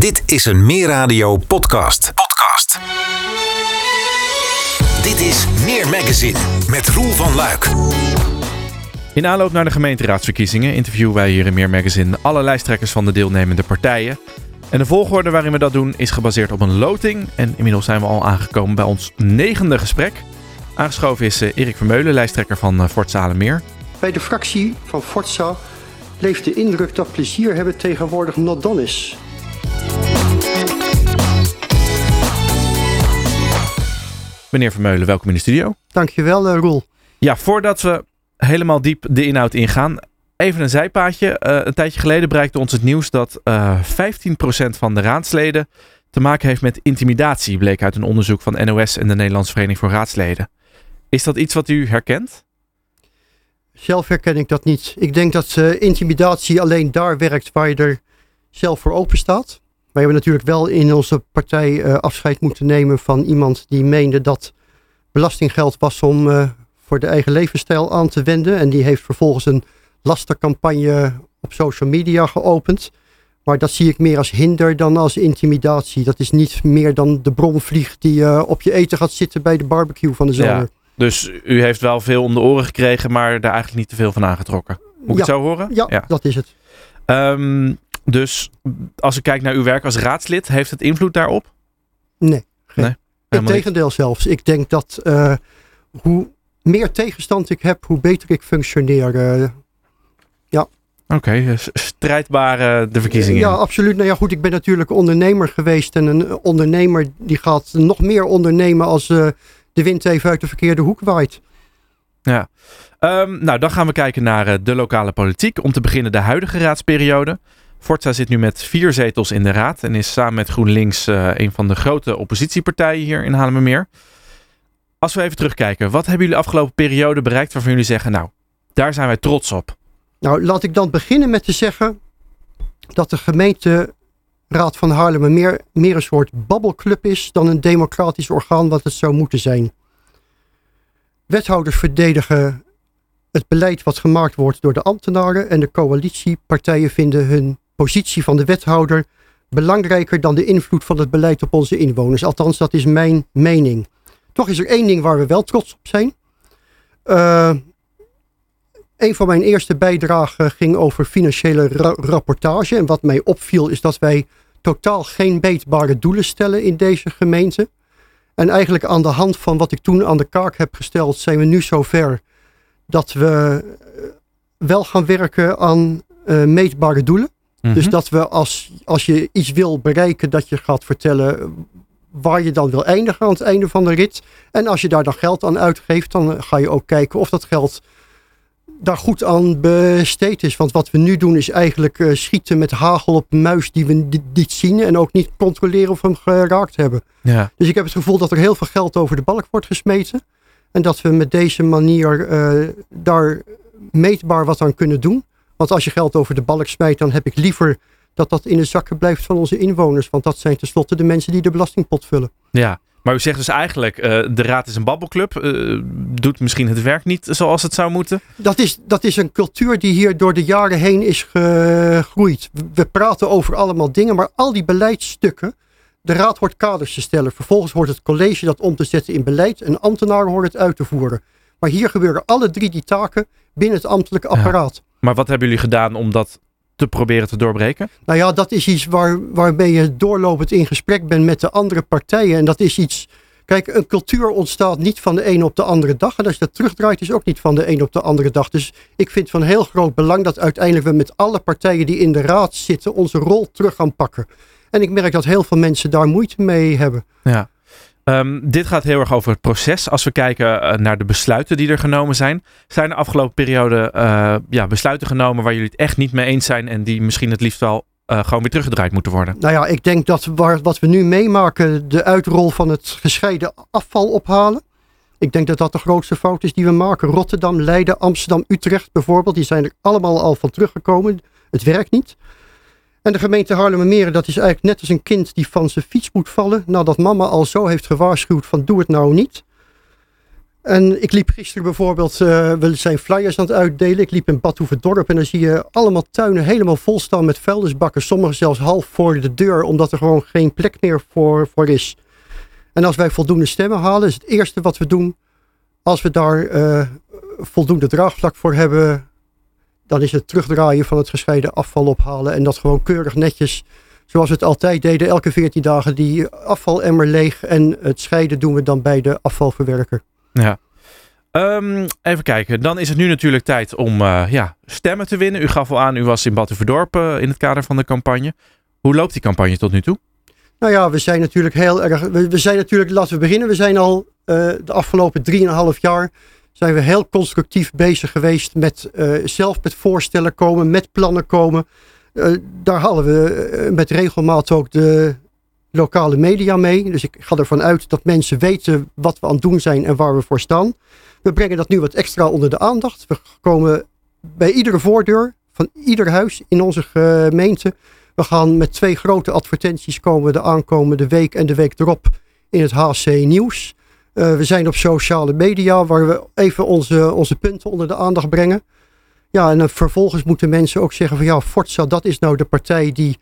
Dit is een Meer Radio podcast. Podcast. Dit is Meer Magazine met Roel van Luik. In aanloop naar de gemeenteraadsverkiezingen interviewen wij hier in Meer Magazine alle lijsttrekkers van de deelnemende partijen. En de volgorde waarin we dat doen is gebaseerd op een loting. En inmiddels zijn we al aangekomen bij ons negende gesprek. Aangeschoven is eh, Erik Vermeulen, lijsttrekker van eh, Forza Meer. Bij de fractie van Forza leeft de indruk dat plezier hebben tegenwoordig not done is. Meneer Vermeulen, welkom in de studio. Dankjewel, uh, Roel. Ja, voordat we helemaal diep de inhoud ingaan, even een zijpaadje. Uh, een tijdje geleden bereikte ons het nieuws dat uh, 15% van de raadsleden te maken heeft met intimidatie, bleek uit een onderzoek van NOS en de Nederlandse Vereniging voor Raadsleden. Is dat iets wat u herkent? Zelf herken ik dat niet. Ik denk dat uh, intimidatie alleen daar werkt waar je er zelf voor open staat. Wij hebben natuurlijk wel in onze partij uh, afscheid moeten nemen van iemand die meende dat belastinggeld was om uh, voor de eigen levensstijl aan te wenden. En die heeft vervolgens een lastercampagne op social media geopend. Maar dat zie ik meer als hinder dan als intimidatie. Dat is niet meer dan de bromvlieg die uh, op je eten gaat zitten bij de barbecue van de zomer. Ja, dus u heeft wel veel om de oren gekregen, maar daar eigenlijk niet te veel van aangetrokken. Moet ik het zo horen? Ja, ja. dat is het. Um, dus als ik kijk naar uw werk als raadslid, heeft het invloed daarop? Nee. nee Integendeel zelfs. Ik denk dat uh, hoe meer tegenstand ik heb, hoe beter ik functioneer. Uh, ja. Oké, okay, dus strijdbare de verkiezingen. Ja, absoluut. Nou ja, goed, ik ben natuurlijk ondernemer geweest. En een ondernemer die gaat nog meer ondernemen als uh, de wind even uit de verkeerde hoek waait. Ja, um, nou dan gaan we kijken naar de lokale politiek. Om te beginnen de huidige raadsperiode. Forza zit nu met vier zetels in de raad en is samen met GroenLinks uh, een van de grote oppositiepartijen hier in Haarlemmermeer. Als we even terugkijken, wat hebben jullie afgelopen periode bereikt waarvan jullie zeggen, nou, daar zijn wij trots op? Nou, laat ik dan beginnen met te zeggen dat de gemeenteraad van Haarlemmermeer meer een soort babbelclub is dan een democratisch orgaan wat het zou moeten zijn. Wethouders verdedigen het beleid wat gemaakt wordt door de ambtenaren en de coalitiepartijen vinden hun positie van de wethouder belangrijker dan de invloed van het beleid op onze inwoners. Althans, dat is mijn mening. Toch is er één ding waar we wel trots op zijn. Uh, een van mijn eerste bijdragen ging over financiële ra rapportage. En wat mij opviel is dat wij totaal geen beetbare doelen stellen in deze gemeente. En eigenlijk aan de hand van wat ik toen aan de kaak heb gesteld, zijn we nu zover dat we wel gaan werken aan uh, meetbare doelen. Mm -hmm. Dus dat we als, als je iets wil bereiken, dat je gaat vertellen waar je dan wil eindigen aan het einde van de rit. En als je daar dan geld aan uitgeeft, dan ga je ook kijken of dat geld daar goed aan besteed is. Want wat we nu doen is eigenlijk uh, schieten met hagel op een muis die we niet zien. En ook niet controleren of we hem geraakt hebben. Ja. Dus ik heb het gevoel dat er heel veel geld over de balk wordt gesmeten. En dat we met deze manier uh, daar meetbaar wat aan kunnen doen. Want als je geld over de balk smijt, dan heb ik liever dat dat in de zakken blijft van onze inwoners. Want dat zijn tenslotte de mensen die de belastingpot vullen. Ja, maar u zegt dus eigenlijk, uh, de raad is een babbelclub. Uh, doet misschien het werk niet zoals het zou moeten? Dat is, dat is een cultuur die hier door de jaren heen is gegroeid. We praten over allemaal dingen, maar al die beleidsstukken. De raad hoort kaders te stellen. Vervolgens hoort het college dat om te zetten in beleid. En ambtenaren horen het uit te voeren. Maar hier gebeuren alle drie die taken binnen het ambtelijke apparaat. Ja. Maar wat hebben jullie gedaan om dat te proberen te doorbreken? Nou ja, dat is iets waar, waarbij je doorlopend in gesprek bent met de andere partijen. En dat is iets. Kijk, een cultuur ontstaat niet van de ene op de andere dag. En als je dat terugdraait, is ook niet van de ene op de andere dag. Dus ik vind van heel groot belang dat uiteindelijk we met alle partijen die in de raad zitten onze rol terug gaan pakken. En ik merk dat heel veel mensen daar moeite mee hebben. Ja. Um, dit gaat heel erg over het proces. Als we kijken uh, naar de besluiten die er genomen zijn. Zijn de afgelopen periode uh, ja, besluiten genomen waar jullie het echt niet mee eens zijn. En die misschien het liefst wel uh, gewoon weer teruggedraaid moeten worden? Nou ja, ik denk dat wat we nu meemaken, de uitrol van het gescheiden afval ophalen. Ik denk dat dat de grootste fout is die we maken. Rotterdam, Leiden, Amsterdam, Utrecht bijvoorbeeld. Die zijn er allemaal al van teruggekomen. Het werkt niet. En de gemeente Haarlemmermeren, dat is eigenlijk net als een kind die van zijn fiets moet vallen. Nadat mama al zo heeft gewaarschuwd van doe het nou niet. En ik liep gisteren bijvoorbeeld, uh, we zijn flyers aan het uitdelen. Ik liep in Badhoevedorp en dan zie je allemaal tuinen helemaal vol staan met vuilnisbakken. Sommige zelfs half voor de deur, omdat er gewoon geen plek meer voor, voor is. En als wij voldoende stemmen halen, is het eerste wat we doen, als we daar uh, voldoende draagvlak voor hebben, dan is het terugdraaien van het gescheiden afval ophalen. En dat gewoon keurig netjes, zoals we het altijd deden, elke 14 dagen die afvalemmer leeg. En het scheiden doen we dan bij de afvalverwerker. Ja. Um, even kijken. Dan is het nu natuurlijk tijd om uh, ja, stemmen te winnen. U gaf al aan, u was in Battenverdorp uh, in het kader van de campagne. Hoe loopt die campagne tot nu toe? Nou ja, we zijn natuurlijk heel erg. We, we zijn natuurlijk, laten we beginnen. We zijn al uh, de afgelopen 3,5 jaar zijn we heel constructief bezig geweest met zelf met voorstellen komen, met plannen komen. daar halen we met regelmaat ook de lokale media mee. Dus ik ga ervan uit dat mensen weten wat we aan het doen zijn en waar we voor staan. We brengen dat nu wat extra onder de aandacht. We komen bij iedere voordeur van ieder huis in onze gemeente. We gaan met twee grote advertenties komen de aankomende week en de week erop in het HC Nieuws. Uh, we zijn op sociale media waar we even onze, onze punten onder de aandacht brengen. Ja, en dan vervolgens moeten mensen ook zeggen van ja, Forza, dat is nou de partij die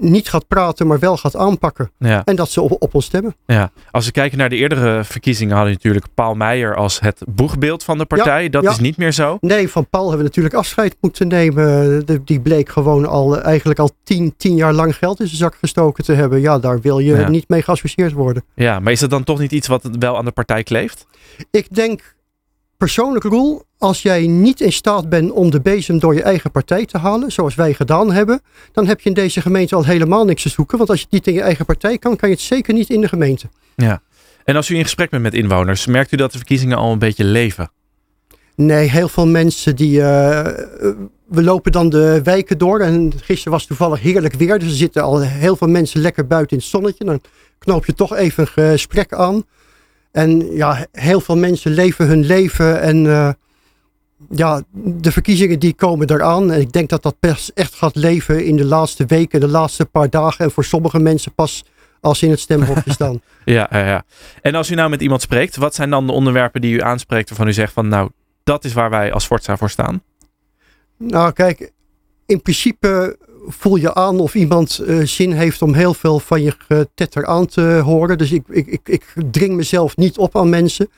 niet gaat praten, maar wel gaat aanpakken. Ja. En dat ze op, op, ons stemmen. Ja. Als we kijken naar de eerdere verkiezingen, hadden we natuurlijk Paul Meijer als het boegbeeld van de partij. dat is niet meer zo. Nee, van Paul hebben we natuurlijk afscheid moeten nemen. De, die bleek gewoon al eigenlijk al tien, tien jaar lang geld in zijn zak gestoken te hebben. Ja, daar wil je niet mee geassocieerd worden. Ja, maar is dat dan toch niet iets wat wel aan de partij kleeft? Ik denk persoonlijk, Roel, als jij niet in staat bent om de bezem door je eigen partij te halen, zoals wij gedaan hebben, dan heb je in deze gemeente al helemaal niks te zoeken. Want als je het niet in je eigen partij kan, kan je het zeker niet in de gemeente. Ja. En als u in gesprek bent met inwoners, merkt u dat de verkiezingen al een beetje leven? Nee, heel veel mensen die. Uh, we lopen dan de wijken door. En gisteren was toevallig heerlijk weer. Dus er zitten al heel veel mensen lekker buiten in het zonnetje. Dan knoop je toch even een gesprek aan. En ja, heel veel mensen leven hun leven. En uh, ja, de verkiezingen die komen eraan. En ik denk dat dat best echt gaat leven in de laatste weken, de laatste paar dagen. En voor sommige mensen pas als ze in het stemhokje staan. ja, ja, ja. En als u nou met iemand spreekt, wat zijn dan de onderwerpen die u aanspreekt waarvan u zegt van nou, dat is waar wij als Forza voor staan? Nou, kijk, in principe voel je aan of iemand uh, zin heeft om heel veel van je getetter aan te horen. Dus ik, ik, ik, ik dring mezelf niet op aan mensen.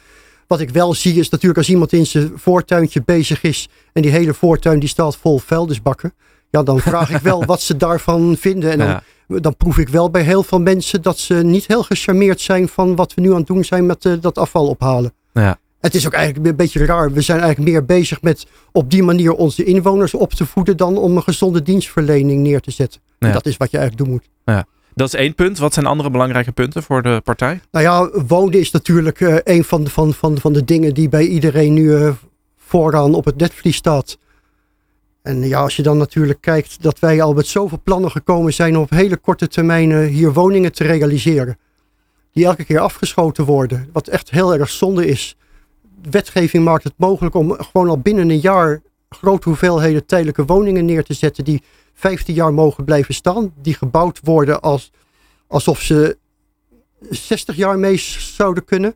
Wat ik wel zie is natuurlijk als iemand in zijn voortuintje bezig is en die hele voortuin die staat vol vuilnisbakken. Ja, dan vraag ik wel wat ze daarvan vinden. En dan, dan proef ik wel bij heel veel mensen dat ze niet heel gecharmeerd zijn van wat we nu aan het doen zijn met uh, dat afval ophalen. Ja. Het is ook eigenlijk een beetje raar. We zijn eigenlijk meer bezig met op die manier onze inwoners op te voeden dan om een gezonde dienstverlening neer te zetten. Ja. dat is wat je eigenlijk doen moet. Ja. Dat is één punt. Wat zijn andere belangrijke punten voor de partij? Nou ja, wonen is natuurlijk uh, een van de, van, van, van de dingen die bij iedereen nu uh, vooraan op het netvlies staat. En ja, als je dan natuurlijk kijkt dat wij al met zoveel plannen gekomen zijn om op hele korte termijn hier woningen te realiseren. Die elke keer afgeschoten worden. Wat echt heel erg zonde is. Wetgeving maakt het mogelijk om gewoon al binnen een jaar grote hoeveelheden tijdelijke woningen neer te zetten die 15 jaar mogen blijven staan. Die gebouwd worden als, alsof ze 60 jaar mee zouden kunnen.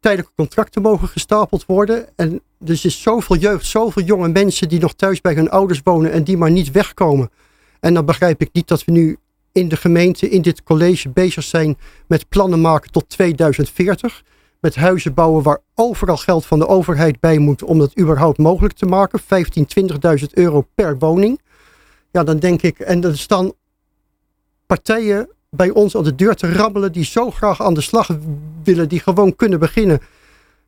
Tijdelijke contracten mogen gestapeld worden. En dus is zoveel jeugd, zoveel jonge mensen die nog thuis bij hun ouders wonen en die maar niet wegkomen. En dan begrijp ik niet dat we nu in de gemeente, in dit college bezig zijn met plannen maken tot 2040 met huizen bouwen waar overal geld van de overheid bij moet om dat überhaupt mogelijk te maken. 15, 20.000 euro per woning. Ja, dan denk ik, en er staan partijen bij ons aan de deur te rammelen die zo graag aan de slag willen, die gewoon kunnen beginnen.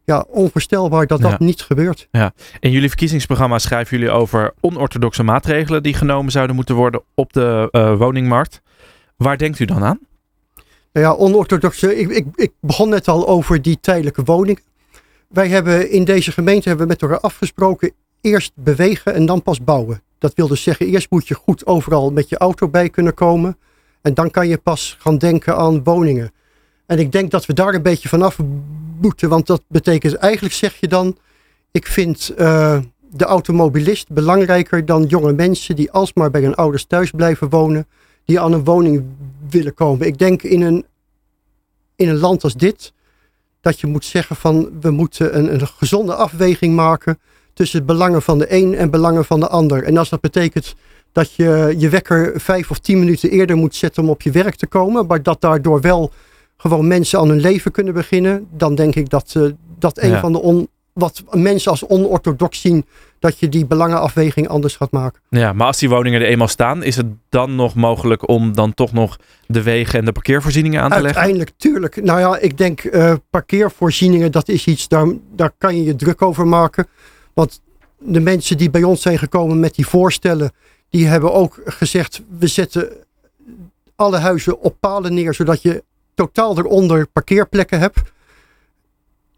Ja, onvoorstelbaar dat dat niet gebeurt. Ja. In jullie verkiezingsprogramma schrijven jullie over onorthodoxe maatregelen die genomen zouden moeten worden op de uh, woningmarkt. Waar denkt u dan aan? Ja, onorthodoxe. Ik, ik, ik begon net al over die tijdelijke woning. Wij hebben in deze gemeente hebben we met elkaar afgesproken. Eerst bewegen en dan pas bouwen. Dat wil dus zeggen, eerst moet je goed overal met je auto bij kunnen komen. En dan kan je pas gaan denken aan woningen. En ik denk dat we daar een beetje vanaf moeten. Want dat betekent eigenlijk zeg je dan. Ik vind uh, de automobilist belangrijker dan jonge mensen die alsmaar bij hun ouders thuis blijven wonen die aan een woning willen komen. Ik denk in een, in een land als dit, dat je moet zeggen van we moeten een, een gezonde afweging maken tussen het belangen van de een en belangen van de ander. En als dat betekent dat je je wekker vijf of tien minuten eerder moet zetten om op je werk te komen, maar dat daardoor wel gewoon mensen aan hun leven kunnen beginnen, dan denk ik dat uh, dat een van de on, wat mensen als onorthodox zien, dat je die belangenafweging anders gaat maken. Ja, maar als die woningen er eenmaal staan, is het dan nog mogelijk om dan toch nog de wegen en de parkeervoorzieningen aan te leggen? Uiteindelijk, tuurlijk. Nou ja, ik denk uh, parkeervoorzieningen, dat is iets, daar, daar kan je je druk over maken. Want de mensen die bij ons zijn gekomen met die voorstellen, die hebben ook gezegd, we zetten alle huizen op palen neer, zodat je totaal eronder parkeerplekken hebt.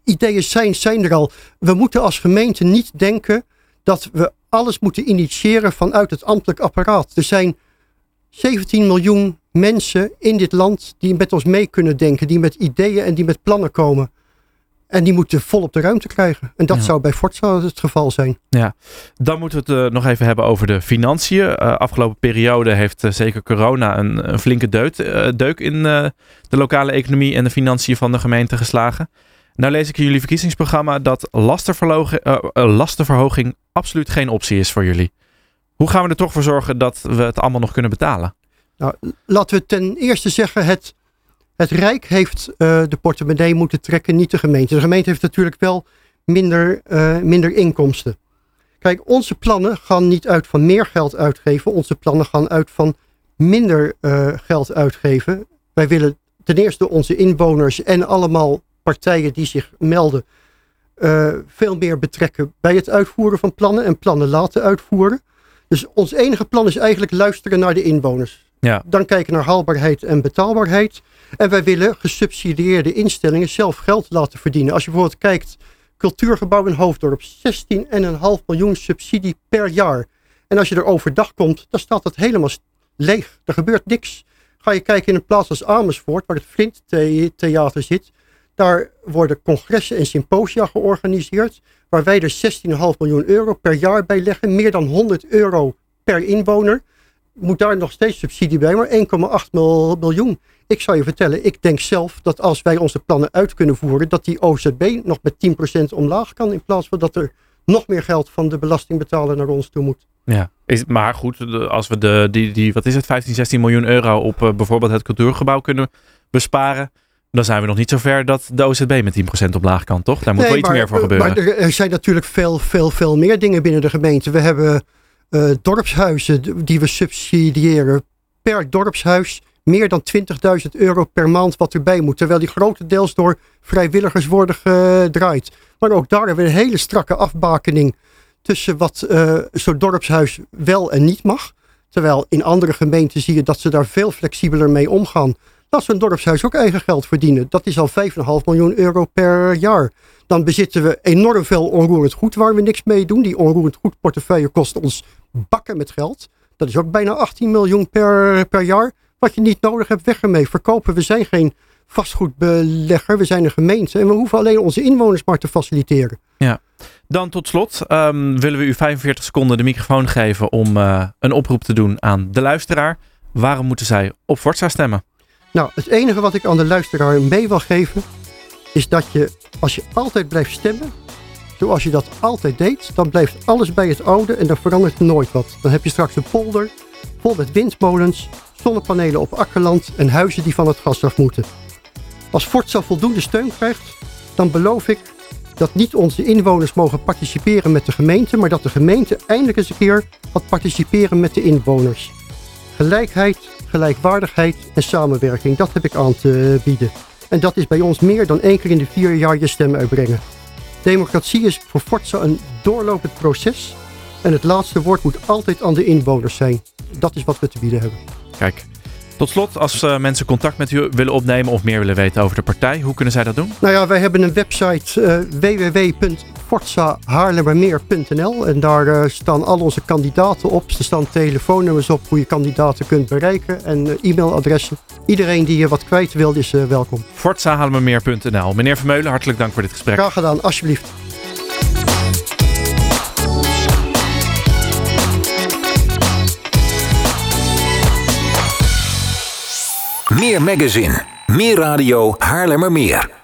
Ideeën zijn, zijn er al. We moeten als gemeente niet denken dat we alles moeten initiëren vanuit het ambtelijk apparaat. Er zijn 17 miljoen mensen in dit land die met ons mee kunnen denken, die met ideeën en die met plannen komen. En die moeten volop de ruimte krijgen. En dat zou bij Forza het geval zijn. Ja, dan moeten we het uh, nog even hebben over de financiën. Uh, afgelopen periode heeft uh, zeker corona een, een flinke deut, deuk in de lokale economie en de financiën van de gemeente geslagen. Nou lees ik in jullie verkiezingsprogramma dat lastenverhoging absoluut geen optie is voor jullie. Hoe gaan we er toch voor zorgen dat we het allemaal nog kunnen betalen? Nou, laten we ten eerste zeggen, het het Rijk heeft uh, de portemonnee moeten trekken, niet de gemeente. De gemeente heeft natuurlijk wel minder, minder inkomsten. Kijk, onze plannen gaan niet uit van meer geld uitgeven. Onze plannen gaan uit van minder geld uitgeven. Wij willen ten eerste onze inwoners en allemaal partijen die zich melden veel meer betrekken bij het uitvoeren van plannen en plannen laten uitvoeren. Dus ons enige plan is eigenlijk luisteren naar de inwoners. Ja. Dan kijken naar haalbaarheid en betaalbaarheid. En wij willen gesubsidieerde instellingen zelf geld laten verdienen. Als je bijvoorbeeld kijkt, cultuurgebouw in Hoofddorp, 16,5 miljoen subsidie per jaar. En als je er overdag komt, dan staat dat helemaal leeg. Er gebeurt niks. Ga je kijken in een plaats als Amersfoort, waar het Flint Theater zit. Daar worden congressen en symposia georganiseerd. Waar wij er 16,5 miljoen euro per jaar bij leggen. Meer dan 100 euro per inwoner moet daar nog steeds subsidie bij, maar 1,8 miljoen. Ik zou je vertellen, ik denk zelf dat als wij onze plannen uit kunnen voeren, dat die OZB nog met 10% omlaag kan, in plaats van dat er nog meer geld van de belastingbetaler naar ons toe moet. Ja, is, maar goed, als we de, die, die, wat is het, 15, 16 miljoen euro op uh, bijvoorbeeld het cultuurgebouw kunnen besparen, dan zijn we nog niet zo ver dat de OZB met 10% omlaag kan, toch? Daar moet nee, wel iets meer voor gebeuren. Maar er zijn natuurlijk veel, veel, veel meer dingen binnen de gemeente. We hebben uh, dorpshuizen die we subsidiëren. Per dorpshuis meer dan 20.000 euro per maand wat erbij moet. Terwijl die grotendeels door vrijwilligers worden gedraaid. Maar ook daar hebben we een hele strakke afbakening tussen wat uh, zo'n dorpshuis wel en niet mag. Terwijl in andere gemeenten zie je dat ze daar veel flexibeler mee omgaan. Laat zo'n dorpshuis ook eigen geld verdienen. Dat is al 5,5 miljoen euro per jaar. Dan bezitten we enorm veel onroerend goed waar we niks mee doen. Die onroerend goed portefeuille kost ons bakken met geld. Dat is ook bijna 18 miljoen per, per jaar. Wat je niet nodig hebt, weg ermee. Verkopen, we zijn geen vastgoedbelegger. We zijn een gemeente en we hoeven alleen onze inwoners maar te faciliteren. Ja. Dan tot slot um, willen we u 45 seconden de microfoon geven om uh, een oproep te doen aan de luisteraar. Waarom moeten zij op Forza stemmen? Nou, het enige wat ik aan de luisteraar mee wil geven, is dat je als je altijd blijft stemmen, zoals je dat altijd deed, dan blijft alles bij het oude en dan verandert nooit wat. Dan heb je straks een polder vol met windmolens, zonnepanelen op akkerland en huizen die van het gas af moeten. Als Forza voldoende steun krijgt, dan beloof ik dat niet onze inwoners mogen participeren met de gemeente, maar dat de gemeente eindelijk eens een keer gaat participeren met de inwoners. Gelijkheid, gelijkwaardigheid en samenwerking, dat heb ik aan te bieden. En dat is bij ons meer dan één keer in de vier jaar je stem uitbrengen. Democratie is voor Forza een doorlopend proces en het laatste woord moet altijd aan de inwoners zijn. Dat is wat we te bieden hebben. Kijk, tot slot, als uh, mensen contact met u willen opnemen of meer willen weten over de partij, hoe kunnen zij dat doen? Nou ja, wij hebben een website uh, www.forzahaarlemmermeer.nl en daar uh, staan al onze kandidaten op. Er staan telefoonnummers op hoe je kandidaten kunt bereiken en e-mailadressen. Iedereen die je wat kwijt wil is welkom. Forzahaarlemmermeer.nl. Meneer Vermeulen, hartelijk dank voor dit gesprek. Graag gedaan, alsjeblieft. Meer magazine, meer radio, Haarlemmermeer.